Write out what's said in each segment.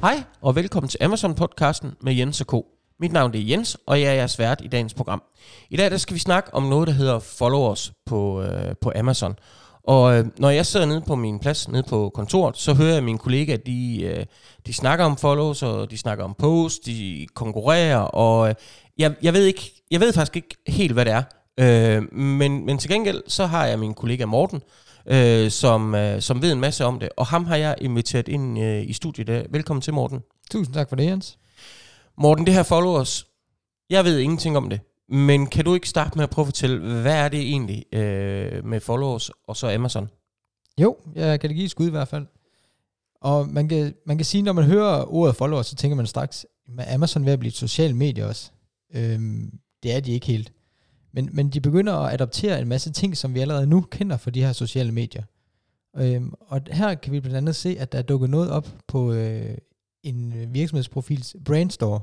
Hej og velkommen til Amazon-podcasten med Jens og K. Mit navn er Jens, og jeg er jeres vært i dagens program. I dag der skal vi snakke om noget, der hedder followers på, øh, på Amazon. Og øh, når jeg sidder nede på min plads, nede på kontoret, så hører jeg mine kollegaer, de, øh, de snakker om follows, og de snakker om posts, de konkurrerer, og øh, jeg, jeg, ved ikke, jeg ved faktisk ikke helt, hvad det er. Øh, men, men til gengæld, så har jeg min kollega Morten, øh, som, øh, som ved en masse om det, og ham har jeg inviteret ind øh, i studiet. Øh, Velkommen til, Morten. Tusind tak for det, Jens. Morten, det her followers, jeg ved ingenting om det. Men kan du ikke starte med at prøve at fortælle, hvad er det egentlig øh, med followers og så Amazon? Jo, jeg kan det give et skud i hvert fald. Og man kan, man kan sige, når man hører ordet followers, så tænker man straks, at Amazon ved at blive et socialt medie også. Øhm, det er de ikke helt. Men, men de begynder at adoptere en masse ting, som vi allerede nu kender for de her sociale medier. Øhm, og her kan vi blandt andet se, at der er dukket noget op på øh, en virksomhedsprofils Brandstore,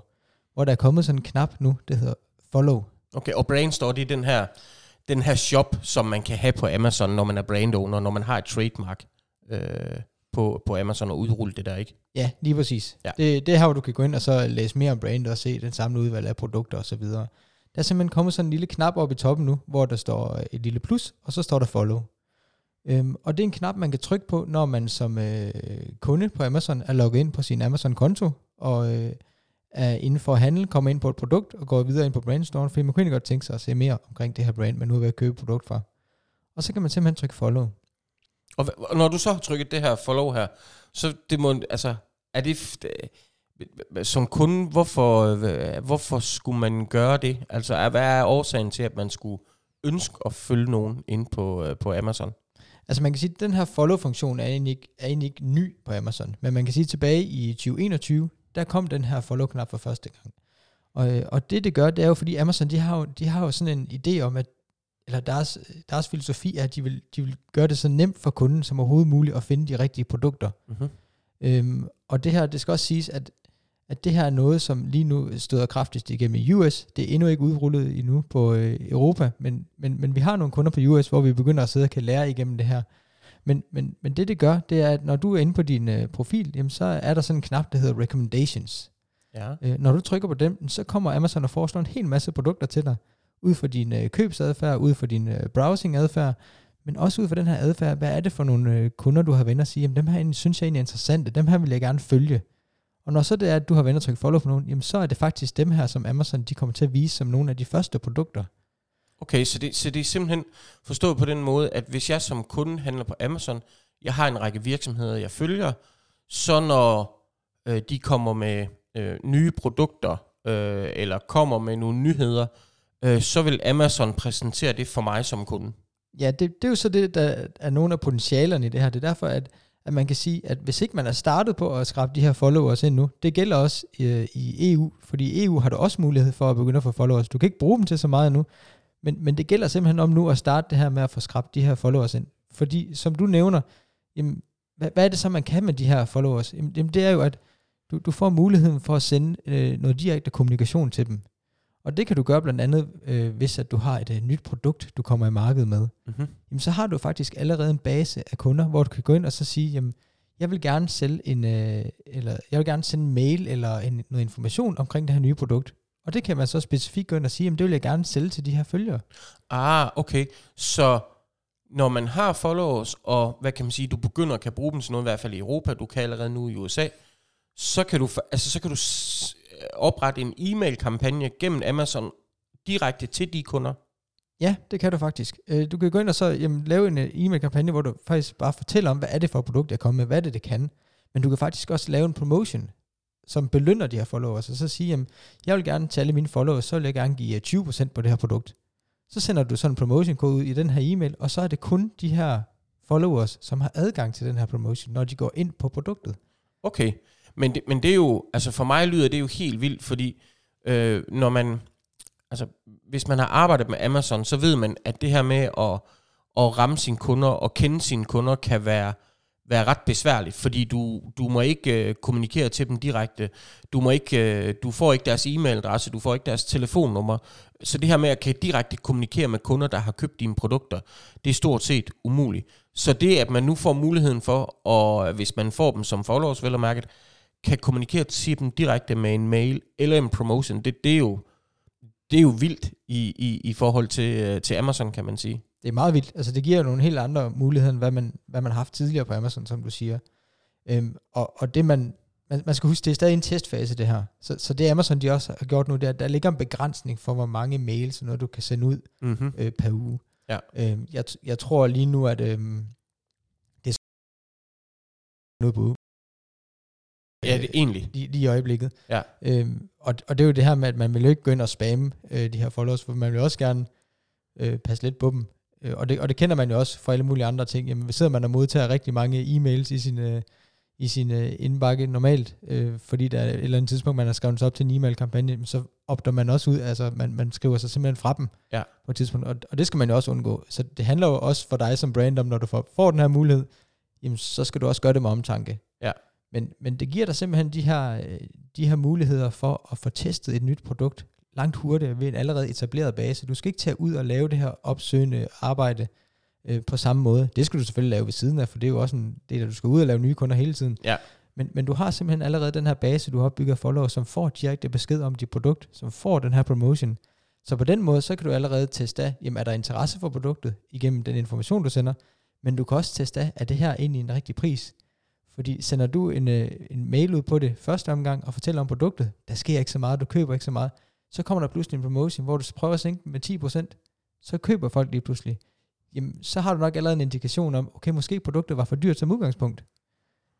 hvor der er kommet sådan en knap nu, der hedder Follow. Okay, og Brandstore, det er den her, den her shop, som man kan have på Amazon, når man er brand owner, når man har et trademark øh, på, på Amazon og udrulle det der, ikke? Ja, lige præcis. Ja. Det, det er her, hvor du kan gå ind og så læse mere om brandet og se den samlede udvalg af produkter osv. Der er simpelthen kommet sådan en lille knap op i toppen nu, hvor der står øh, et lille plus, og så står der follow. Øhm, og det er en knap, man kan trykke på, når man som øh, kunde på Amazon er logget ind på sin Amazon-konto, og øh, er inden for handel, kommer ind på et produkt og går videre ind på brandstoren, fordi man kunne godt tænke sig at se mere omkring det her brand, man nu er ved at købe produkt fra. Og så kan man simpelthen trykke follow. Og, og når du så har trykket det her follow her, så det må, altså, er det- som kunde, hvorfor, hvorfor skulle man gøre det? Altså, hvad er årsagen til, at man skulle ønske at følge nogen ind på, øh, på Amazon? Altså man kan sige, at den her follow-funktion er egentlig, ikke, er egentlig ikke ny på Amazon, men man kan sige, at tilbage i 2021, der kom den her follow-knap for første gang. Og, øh, og det det gør, det er jo fordi Amazon, de har jo, de har jo sådan en idé om, at eller deres, deres filosofi er, at de vil, de vil gøre det så nemt for kunden som overhovedet muligt at finde de rigtige produkter. Mm-hmm. Øhm, og det her, det skal også siges, at, at det her er noget, som lige nu støder kraftigst igennem i US. Det er endnu ikke udrullet endnu på øh, Europa, men, men, men vi har nogle kunder på US, hvor vi begynder at sidde og kan lære igennem det her. Men, men, men det det gør, det er, at når du er inde på din øh, profil, jamen, så er der sådan en knap, der hedder Recommendations. Ja. Øh, når du trykker på dem, så kommer Amazon og foreslår en hel masse produkter til dig, ud fra din øh, købsadfærd, ud fra din øh, browsingadfærd, men også ud fra den her adfærd, hvad er det for nogle øh, kunder, du har venner at sige, jamen dem her synes jeg egentlig er interessante, dem her vil jeg gerne følge. Og når så det er, at du har venner trykke follow på nogen, jamen så er det faktisk dem her, som Amazon de kommer til at vise som nogle af de første produkter. Okay, så det, så det er simpelthen forstået på den måde, at hvis jeg som kunde handler på Amazon, jeg har en række virksomheder, jeg følger, så når øh, de kommer med øh, nye produkter, øh, eller kommer med nogle nyheder, øh, så vil Amazon præsentere det for mig som kunde. Ja, det, det er jo så det, der er nogle af potentialerne i det her. Det er derfor, at, at man kan sige, at hvis ikke man er startet på at skrabe de her followers ind nu, det gælder også øh, i EU, fordi i EU har du også mulighed for at begynde at få followers. Du kan ikke bruge dem til så meget nu, men, men det gælder simpelthen om nu at starte det her med at få skrabt de her followers ind. Fordi som du nævner, jamen, hvad, hvad er det så, man kan med de her followers? Jamen, jamen det er jo, at du, du får muligheden for at sende øh, noget direkte kommunikation til dem. Og det kan du gøre blandt andet, øh, hvis at du har et øh, nyt produkt, du kommer i markedet med. Mm-hmm. Jamen, så har du faktisk allerede en base af kunder, hvor du kan gå ind og så sige, jamen, jeg vil gerne sælge en, øh, eller jeg vil gerne sende en mail eller en, noget information omkring det her nye produkt. Og det kan man så specifikt gå ind og sige, jamen det vil jeg gerne sælge til de her følgere. Ah, okay. Så når man har followers, og hvad kan man sige, du begynder at kan bruge dem til noget, i hvert fald i Europa, du kan allerede nu i USA, så kan du, altså, så kan du oprette en e-mail-kampagne gennem Amazon direkte til de kunder. Ja, det kan du faktisk. Øh, Du kan gå ind og så jamen, lave en øh, e-mail-kampagne, hvor du faktisk bare fortæller om, hvad er det for et produkt, jeg kommer med, hvad er det, det kan. Men du kan faktisk også lave en promotion, som belønner de her followers, og så sige, jamen, jeg vil gerne til alle mine followers, så vil jeg gerne give øh, 20% på det her produkt. Så sender du sådan en promotion kode ud i den her e-mail, og så er det kun de her followers, som har adgang til den her promotion, når de går ind på produktet. Okay, men det, men det er jo, altså for mig lyder det jo helt vildt, fordi øh, når man, altså hvis man har arbejdet med Amazon, så ved man, at det her med at, at ramme sine kunder og kende sine kunder kan være, være ret besværligt, fordi du, du må ikke øh, kommunikere til dem direkte. Du, må ikke, øh, du får ikke deres e-mailadresse, du får ikke deres telefonnummer. Så det her med at kan direkte kommunikere med kunder, der har købt dine produkter, det er stort set umuligt. Så det, at man nu får muligheden for, og hvis man får dem som followers, vel og mærket, kan kommunikere til dem direkte med en mail eller en promotion, det, det er jo det er jo vildt i, i, i forhold til, øh, til Amazon, kan man sige. Det er meget vildt. Altså, det giver jo nogle helt andre muligheder, end hvad man, hvad man har haft tidligere på Amazon, som du siger. Øhm, og, og det man, man, man skal huske, det er stadig en testfase, det her. Så, så det Amazon, de også har gjort nu, er, at der ligger en begrænsning for, hvor mange mails, noget du kan sende ud Mm-hmm. øh, per uge. Ja. Øhm, jeg, jeg tror lige nu, at øhm, det er noget på. Ja, det er egentlig. lige, lige i øjeblikket. Ja. Øhm, og, og det er jo det her med, at man vil jo ikke gå ind og spamme øh, de her followers, for man vil også gerne øh, passe lidt på dem. Øh, og, det, og det kender man jo også fra alle mulige andre ting. Jamen, sidder man og modtager rigtig mange e-mails i sin, øh, i sin øh, indbakke normalt, øh, fordi der er et eller andet tidspunkt, man har skrevet sig op til en e-mail-kampagne, så opdager man også ud, altså man, man skriver sig simpelthen fra dem Ja. på et tidspunkt, og, og det skal man jo også undgå. Så det handler jo også for dig som brand om, når du får, får den her mulighed, jamen så skal du også gøre det med omtanke. Men, men det giver dig simpelthen de her, øh, de her muligheder for at få testet et nyt produkt langt hurtigere ved en allerede etableret base. Du skal ikke tage ud og lave det her opsøgende arbejde øh, på samme måde. Det skal du selvfølgelig lave ved siden af, for det er jo også en del at du skal ud og lave nye kunder hele tiden. Ja. Men, men du har simpelthen allerede den her base, du har opbygget af followers, som får direkte besked om dit produkt, som får den her promotion. Så på den måde, så kan du allerede teste af, jamen er der interesse for produktet igennem den information, du sender, men du kan også teste af, er det her egentlig en rigtig pris? Fordi sender du en, øh, en mail ud på det første omgang og fortæller om produktet, der sker ikke så meget, du køber ikke så meget, så kommer der pludselig en promotion, hvor du prøver at sænke den med 10%, så køber folk lige pludselig. Jamen, så har du nok allerede en indikation om, okay, måske produktet var for dyrt som udgangspunkt.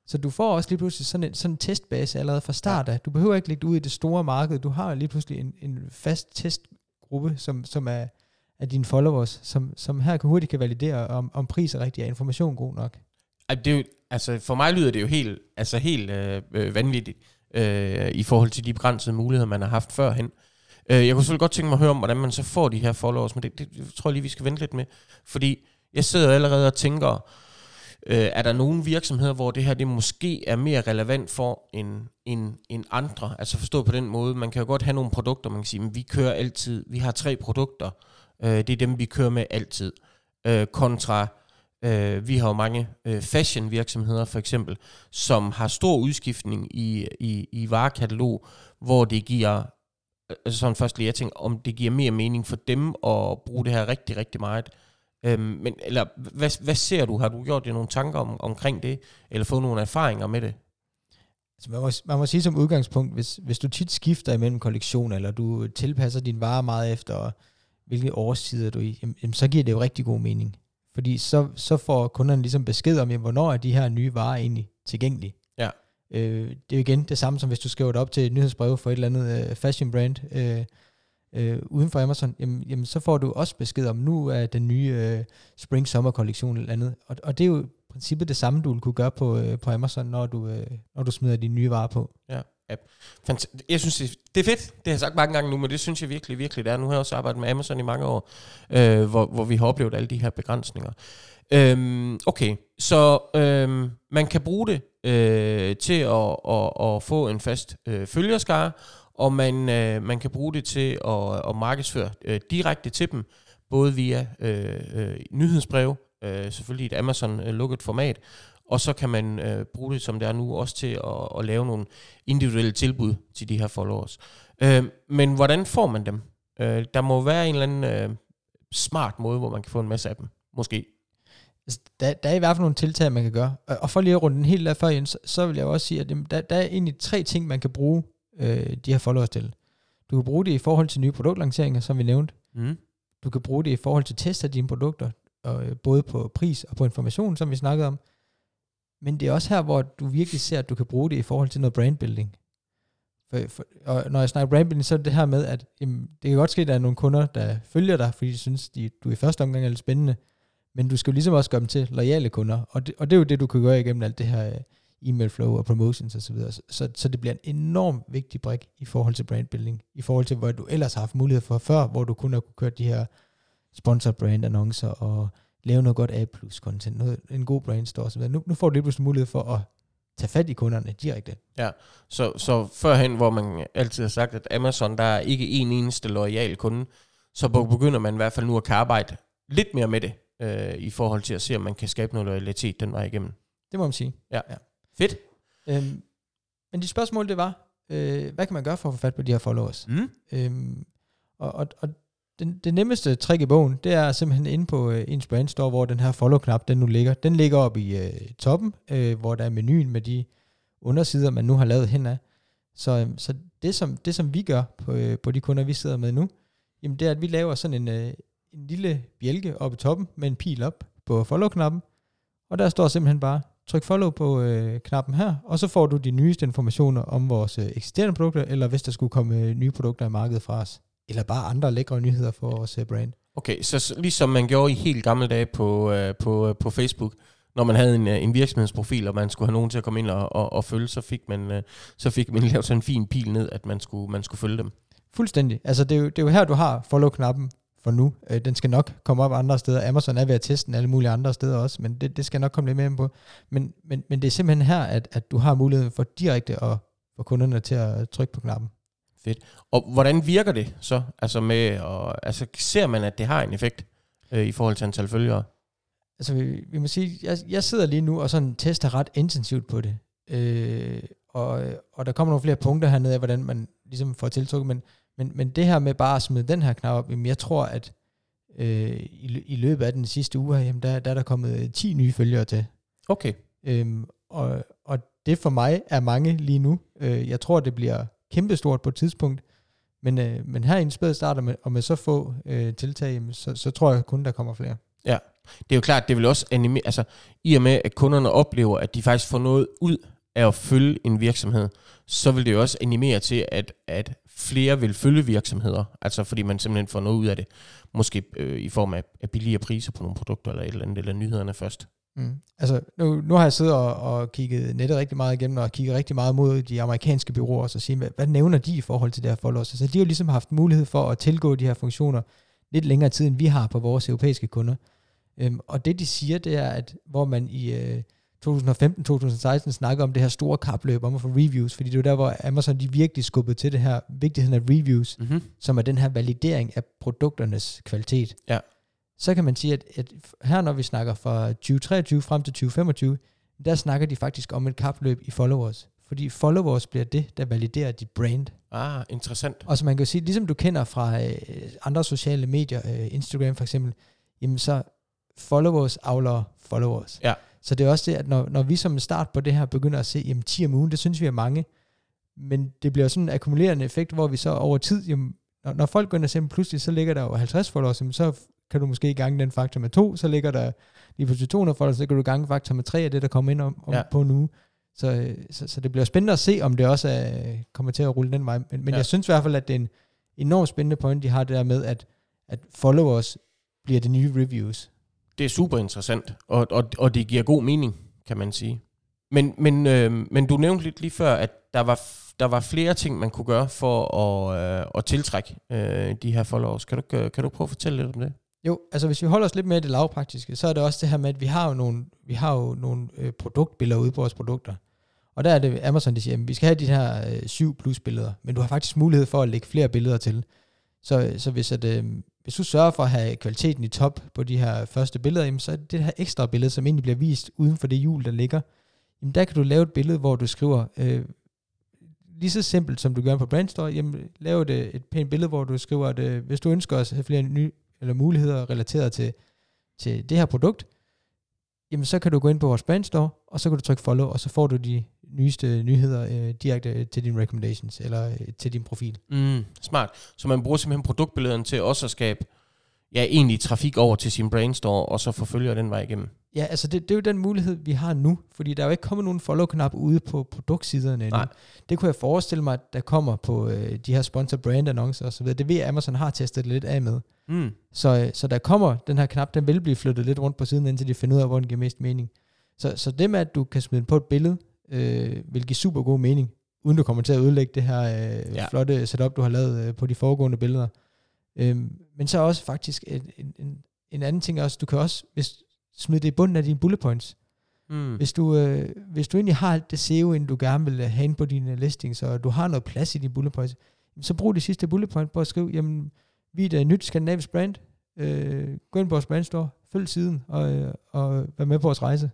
Så du får også lige pludselig sådan en, sådan en testbase allerede fra start af. Du behøver ikke lægge det ud i det store marked. Du har lige pludselig en, en fast testgruppe, som, som er, er dine followers, som, som her kan hurtigt kan validere, om, om pris er rigtig, er information god nok. Ej, det er jo, altså for mig lyder det jo helt, altså helt øh, øh, vanvittigt øh, i forhold til de begrænsede muligheder, man har haft førhen. Øh, jeg kunne selvfølgelig godt tænke mig at høre om, hvordan man så får de her followers, men det, det, det tror jeg lige, vi skal vente lidt med. Fordi jeg sidder allerede og tænker, øh, er der nogle virksomheder, hvor det her det måske er mere relevant for en, en, en andre? Altså forstået på den måde, man kan jo godt have nogle produkter, man kan sige, men vi kører altid, vi har tre produkter, øh, det er dem, vi kører med altid. Øh, kontra Øh, vi har jo mange øh, fashion virksomheder for eksempel, som har stor udskiftning i, i, i varekatalog, hvor det giver, øh, altså sådan først lige jeg tænker, om det giver mere mening for dem at bruge det her rigtig, rigtig meget. Øhm, men, eller hvad, hvad ser du? Har du gjort dig nogle tanker om, omkring det, eller fået nogle erfaringer med det? Altså man, må, man må sige som udgangspunkt, hvis, hvis du tit skifter imellem kollektioner, eller du tilpasser din varer meget efter, hvilke årstider du er i, jamen, jamen, så giver det jo rigtig god mening. Fordi så, så får kunderne ligesom besked om, jamen, hvornår er de her nye varer egentlig tilgængelige. Ja. Øh, det er jo igen det samme, som hvis du skriver det op til et nyhedsbrev for et eller andet øh, fashion brand øh, øh, uden for Amazon, jamen, jamen så får du også besked om, nu er den nye øh, spring-sommer kollektion eller andet. Og, og det er jo princippet det samme, du vil kunne gøre på, øh, på Amazon, når du, øh, når du smider dine nye varer på. Fant- Jeg synes, det, er fedt. Det har jeg sagt mange gange nu, men det synes jeg virkelig, virkelig det er. Nu har jeg også arbejdet med Amazon i mange år, øh, hvor, hvor vi har oplevet alle de her begrænsninger. Øhm, okay, så øhm, man kan bruge det øh, til at, at, at få en fast øh, følgerskare, og man, øh, man kan bruge det til at, at markedsføre øh, direkte til dem, både via øh, øh, nyhedsbrev, øh, selvfølgelig et Amazon-lukket øh, format, og så kan man øh, bruge det, som det er nu, også til at, at lave nogle individuelle tilbud til de her followers. Øh, men hvordan får man dem? Øh, der må være en eller anden øh, smart måde, hvor man kan få en masse af dem, måske. Altså, der, der er i hvert fald nogle tiltag, man kan gøre. Og, for lige at runde den helt af før, Jens, så vil jeg også sige, at der, der er egentlig tre ting, man kan bruge øh, de her followers til. Du kan bruge det i forhold til nye produktlanceringer, som vi nævnte. Mm. Du kan bruge det i forhold til test af dine produkter, og, øh, både på pris og på information, som vi snakkede om. Men det er også her, hvor du virkelig ser, at du kan bruge det i forhold til noget brandbuilding. For, for, og når jeg snakker brandbuilding, så er det det her med, at jamen, det kan godt ske, at der er nogle kunder, der følger dig, fordi de synes, de, du i første omgang er lidt spændende, men du skal jo ligesom også gøre dem til lojale kunder, og det, og det er jo det, du kan gøre igennem alt det her øh, e-mail flow og promotions osv. Så, så, så det bliver en enorm vigtig brik i forhold til brandbuilding, i forhold til, hvor du ellers har haft mulighed for før, hvor du kun har kunne køre de her sponsor brand annoncer og lave noget godt A content, noget, en god brandstore osv. Nu, nu får du lige pludselig mulighed for at tage fat i kunderne direkte. Så, så førhen, hvor man altid har sagt, at Amazon, der er ikke en eneste lojal kunde, så begynder man i hvert fald nu at kan arbejde lidt mere med det, øh, i forhold til at se, om man kan skabe noget loyalitet den vej igennem. Det må man sige. Fedt. Øhm, men de spørgsmål, det var, øh, hvad kan man gøre for at få fat på de her followers? Mm. Øhm, og og, og den, det nemmeste trick i bogen, det er simpelthen inde på øh, ens brandstore, hvor den her follow-knap, den nu ligger. Den ligger oppe i øh, toppen, øh, hvor der er menuen med de undersider, man nu har lavet hen af. Så, øh, så det, som, det, som vi gør på, øh, på de kunder, vi sidder med nu, jamen det er, at vi laver sådan en, øh, en lille bjælke oppe i toppen med en pil op på follow-knappen. Og der står simpelthen bare, tryk follow på øh, knappen her, og så får du de nyeste informationer om vores øh, eksisterende produkter, eller hvis der skulle komme øh, nye produkter i markedet fra os. Eller bare andre lækre nyheder for vores brand. Okay, så ligesom man gjorde i helt gamle dage på, øh, på, øh, på Facebook, når man havde en, øh, en virksomhedsprofil, og man skulle have nogen til at komme ind og, og, og følge, så fik man, øh, så fik man lavet sådan en fin pil ned, at man skulle, man skulle følge dem. Fuldstændig. Altså det er, jo, det er jo her, du har follow-knappen for nu. Øh, den skal nok komme op andre steder. Amazon er ved at teste den alle mulige andre steder også, men det, det skal nok komme lidt mere ind på. Men, men, men det er simpelthen her, at, at du har muligheden for direkte at få kunderne til at trykke på knappen. Og hvordan virker det så? Altså, med, og, altså ser man, at det har en effekt øh, i forhold til antal følgere? Altså vi, vi må sige, jeg, jeg sidder lige nu og sådan tester ret intensivt på det. Øh, og, og der kommer nogle flere punkter hernede af, hvordan man ligesom får tiltrukket, men, men, men det her med bare at smide den her knap op, jamen jeg tror, at øh, i, i løbet af den sidste uge, jamen der, der er der kommet 10 nye følgere til. Okay. Øhm, og, og det for mig er mange lige nu. Øh, jeg tror, det bliver kæmpestort på et tidspunkt. Men, øh, men her i en spæd starter med, og med så få øh, tiltag, så, så tror jeg kun, der kommer flere. Ja, Det er jo klart, det vil også animere, altså i og med, at kunderne oplever, at de faktisk får noget ud af at følge en virksomhed, så vil det jo også animere til, at, at flere vil følge virksomheder, altså fordi man simpelthen får noget ud af det, måske øh, i form af, af billigere priser på nogle produkter eller et eller andet, eller nyhederne først. Mm. Altså, nu, nu har jeg siddet og, og kigget nettet rigtig meget igennem, og kigget rigtig meget mod de amerikanske byråer, og så sige, hvad, hvad nævner de i forhold til det her followers? Altså, de har jo ligesom haft mulighed for at tilgå de her funktioner lidt længere tid, end vi har på vores europæiske kunder. Øhm, og det, de siger, det er, at hvor man i øh, 2015-2016 snakker om det her store kapløb om at få reviews, fordi det er jo der, hvor Amazon de virkelig skubbede til det her, vigtigheden af reviews, Mm-hmm. som er den her validering af produkternes kvalitet. Ja. Så kan man sige, at, at her når vi snakker fra 2023 frem til 2025, der snakker de faktisk om et kapløb i followers. Fordi followers bliver det, der validerer dit brand. Ah, interessant. Og så man kan sige, ligesom du kender fra øh, andre sociale medier, øh, Instagram for eksempel, jamen så followers avler followers. Ja. Så det er også det, at når, når vi som start på det her begynder at se, jamen 10 om ugen, det synes vi er mange, men det bliver sådan en akkumulerende effekt, hvor vi så over tid, jamen, når, når folk går ind og ser, pludselig så ligger der jo 50 followers, jamen, så kan du måske gange den faktor med to, så ligger der lige pludselig 200 followers, så kan du gange faktor med tre af det, der kommer ind om, om Ja. på uge. Så, øh, så, så det bliver spændende at se, om det også er, kommer til at rulle den vej. Men, men Ja. jeg synes i hvert fald, at det er en enormt spændende point, de har det der med, at, at followers bliver det nye reviews. Det er super interessant, og, og, og det giver god mening, kan man sige. Men, men, øh, men du nævnte lidt lige før, at der var, der var flere ting, man kunne gøre for at, øh, at tiltrække øh, de her followers. Kan du, øh, kan du prøve at fortælle lidt om det? Jo, altså hvis vi holder os lidt mere det lavpraktiske, så er det også det her med, at vi har jo nogle, vi har jo nogle øh, produktbilleder ude på vores produkter. Og der er det Amazon, der siger, at vi skal have de her øh, 7 plus billeder, men du har faktisk mulighed for at lægge flere billeder til. Så, så hvis, at, øh, hvis du sørger for at have kvaliteten i top på de her første billeder, jamen, så er det det her ekstra billede, som egentlig bliver vist uden for det hjul, der ligger, jamen der kan du lave et billede, hvor du skriver, øh, lige så simpelt som du gør på Brandstore, jamen lave et, øh, et pænt billede, hvor du skriver, at øh, hvis du ønsker at have flere nye eller muligheder relateret til, til det her produkt, jamen så kan du gå ind på vores Brandstore, og så kan du trykke follow, og så får du de nyeste nyheder øh, direkte øh, til dine recommendations, eller øh, til din profil. Mm, smart. Så man bruger simpelthen produktbillederne til også at skabe ja, egentlig trafik over til sin brandstore, og så forfølger den vej igennem. Ja, altså det, det er jo den mulighed, vi har nu, fordi der er jo ikke kommet nogen follow-knap ude på produktsiderne endnu. Nej. Det kunne jeg forestille mig, at der kommer på øh, de her sponsor brand annoncer osv. Det ved jeg, Amazon har testet lidt af med. Mm. Så, øh, så der kommer den her knap, den vil blive flyttet lidt rundt på siden, indtil de finder ud af, hvor den giver mest mening. Så, så det med, at du kan smide den på et billede, øh, vil give super god mening, uden du kommer til at ødelægge det her øh, ja. flotte setup, du har lavet øh, på de foregående billeder. Øhm, men så også faktisk en, en, en, en anden ting også, du kan også hvis, smide det i bunden af dine bullet points. Mm. Hvis du, øh, hvis du egentlig har alt det SEO, inden du gerne vil have ind på dine listings, og du har noget plads i dine bullet points, så brug det sidste bullet point på at skrive, jamen, vi er et uh, nyt skandinavisk brand, øh, gå ind på vores brandstore, følg siden, og, øh, og vær med på vores rejse.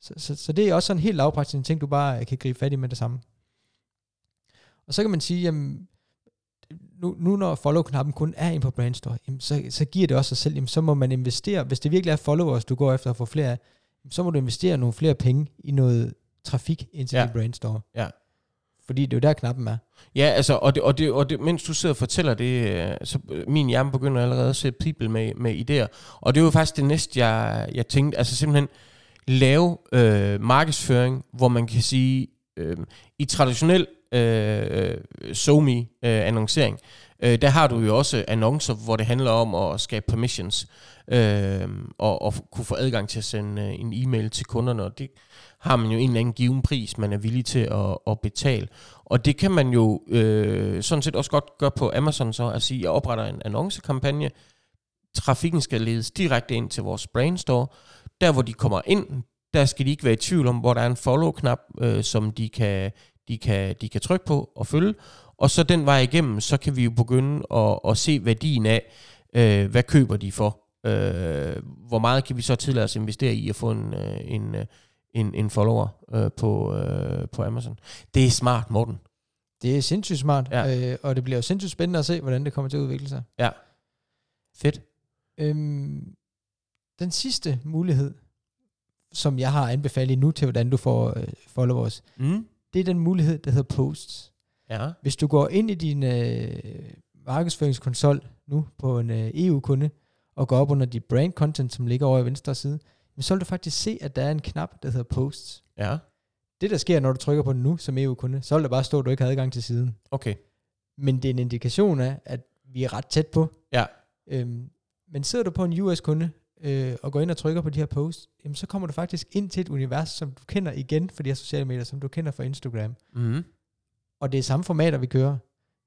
Så, så, så det er også sådan en helt lavpraktisk en ting, du bare kan gribe fat i med det samme. Og så kan man sige, jamen, nu, nu når follow-knappen kun er inde på Brandstore, jamen, så, så giver det også sig selv, jamen, så må man investere, hvis det virkelig er followers, du går efter at få flere af, så må du investere nogle flere penge i noget trafik ind til Ja. din Brandstore. Ja. Fordi det er jo der knappen er. Ja, altså, og, det, og, det, og det, mens du sidder og fortæller det, øh, så øh, min hjerne begynder allerede at se people med, med idéer. Og det var jo faktisk det næste, jeg, jeg tænkte, altså simpelthen lave øh, markedsføring, hvor man kan sige, øh, i traditionel øh, SoMe-annoncering, øh, øh, der har du jo også annoncer, hvor det handler om at skabe permissions, øh, og, og kunne få adgang til at sende øh, en e-mail til kunderne, og det har man jo en eller anden given pris, man er villig til at, at betale. Og det kan man jo øh, sådan set også godt gøre på Amazon så, at sige, jeg opretter en annoncekampagne, trafikken skal ledes direkte ind til vores brainstore, Der hvor de kommer ind, der skal de ikke være i tvivl om, hvor der er en follow-knap, øh, som de kan, de, kan, de kan trykke på og følge. Og så den vej igennem, så kan vi jo begynde at, at se værdien af, øh, hvad køber de for. Øh, hvor meget kan vi så tillade os at investere i at få en, øh, en, øh, en, en follower øh, på, øh, på Amazon. Det er smart, Morten. Det er sindssygt smart, Ja. ja. øh, og det bliver jo sindssygt spændende at se, hvordan det kommer til at udvikle sig. Ja. Fedt. Øhm, den sidste mulighed, som jeg har anbefalet nu til, hvordan du får øh, followers, Mm. Det er den mulighed, der hedder posts. Ja. Hvis du går ind i din øh, markedsføringskonsol nu på en øh, EU-kunde, og går op under dit brand content, som ligger over i venstre side, så vil du faktisk se, at der er en knap, der hedder posts. Ja. Det, der sker, når du trykker på den nu som EU-kunde, så vil der bare stå, at du ikke har adgang til siden. Okay. Men det er en indikation af, at vi er ret tæt på. Ja. Øhm, men sidder du på en US-kunde, øh, og går ind og trykker på de her posts, jamen så kommer du faktisk ind til et univers, som du kender igen fra de her sociale medier, som du kender fra Instagram. Mm. Og det er samme formater, vi kører.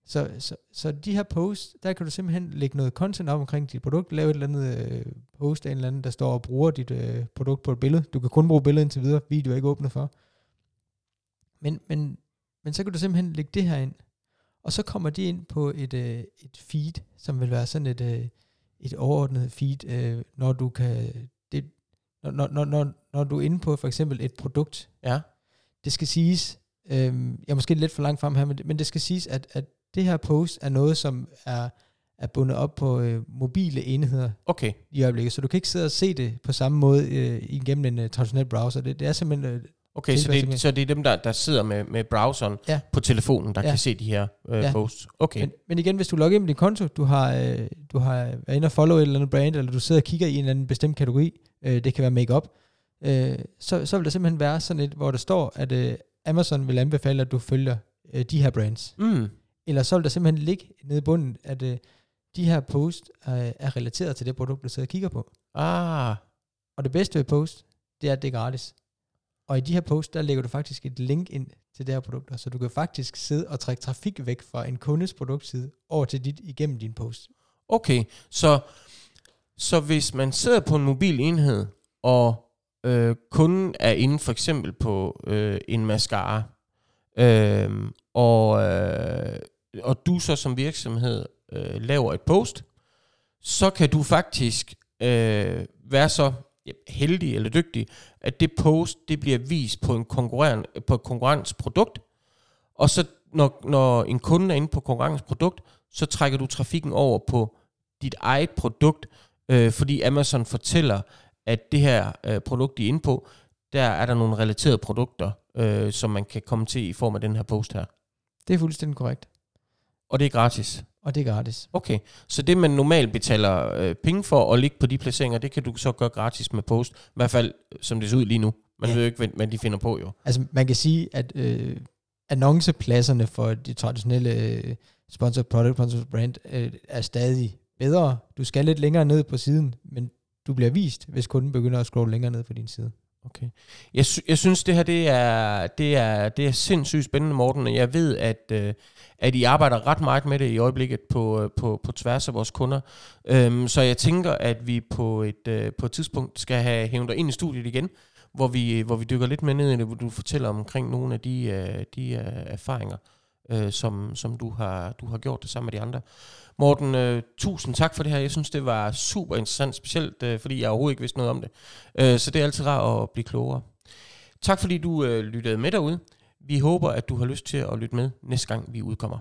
Så, så, så de her posts, der kan du simpelthen lægge noget content op omkring dit produkt, lave et eller andet øh, post af en eller anden, der står og bruger dit øh, produkt på et billede. Du kan kun bruge billedet indtil videre, video er ikke åbnet for. Men, men, men så kan du simpelthen lægge det her ind, og så kommer de ind på et, øh, et feed, som vil være sådan et, øh, et overordnet feed, øh, når du kan, det, når, når, når, når, du er inde på for eksempel et produkt, Ja. det skal siges, øh, jeg er måske lidt for langt frem her, men, det- men det skal siges, at, at det her post er noget, som er, er bundet op på øh, mobile enheder Okay. i øjeblikket, så du kan ikke sidde og se det på samme måde øh, igennem en uh, traditionel browser. Det, det er simpelthen... Øh, Okay, så det, så det er dem, der, der sidder med, med browseren Ja. på telefonen, der Ja. kan se de her øh, Ja. posts. Okay. men, men igen, hvis du logger ind med din konto, du har, øh, du har været inde og follow et eller andet brand, eller du sidder og kigger i en eller anden bestemt kategori, øh, det kan være makeup, øh, så, så vil der simpelthen være sådan et, hvor der står, at øh, Amazon vil anbefale, at du følger øh, de her brands. Mm. Eller så vil der simpelthen ligge nede i bunden, at øh, de her post øh, er relateret til det produkt, du sidder og kigger på. Ah. Og det bedste ved post, det er, at det er gratis. Og i de her posts, der lægger du faktisk et link ind til det her produkt, så du kan faktisk sidde og trække trafik væk fra en kundes produktside over til dit igennem din post. Okay, så, så hvis man sidder på en mobil enhed, og øh, kunden er inde for eksempel på øh, en mascara, øh, og, øh, og du så som virksomhed øh, laver et post, så kan du faktisk øh, være så heldig eller dygtig, at det post det bliver vist på en konkurrent, på et konkurrensprodukt, og så når, når en kunde er inde på konkurrensprodukt, så trækker du trafikken over på dit eget produkt, øh, fordi Amazon fortæller, at det her øh, produkt, de er inde på, der er der nogle relaterede produkter, øh, som man kan komme til i form af den her post her. Det er fuldstændig korrekt. Og det er gratis. Og det er gratis. Okay, så det man normalt betaler øh, penge for at ligge på de placeringer, det kan du så gøre gratis med post. I hvert fald, som det ser ud lige nu. Man Ja. ved jo ikke, hvad, de finder på jo. Altså man kan sige, at øh, annoncepladserne for de traditionelle øh, sponsored product, sponsored brand, øh, er stadig bedre. Du skal lidt længere ned på siden, men du bliver vist, hvis kunden begynder at scrolle længere ned på din side. Okay. Jeg, sy- jeg synes, det her det er, det er, det er sindssygt spændende, Morten. og Jeg ved, at, øh, at I arbejder ret meget med det i øjeblikket på, øh, på, på tværs af vores kunder. Øhm, så jeg tænker, at vi på et, øh, på et tidspunkt skal have hævet dig ind i studiet igen, hvor vi, hvor vi dykker lidt mere ned i det, hvor du fortæller omkring nogle af de, øh, de øh, erfaringer, øh, som, som du, har, du har gjort det sammen med de andre. Morten, øh, tusind tak for det her. Jeg synes, det var super interessant, specielt øh, fordi jeg overhovedet ikke vidste noget om det. Øh, så det er altid rart at blive klogere. Tak fordi du øh, lyttede med derude. Vi håber, at du har lyst til at lytte med næste gang, vi udkommer.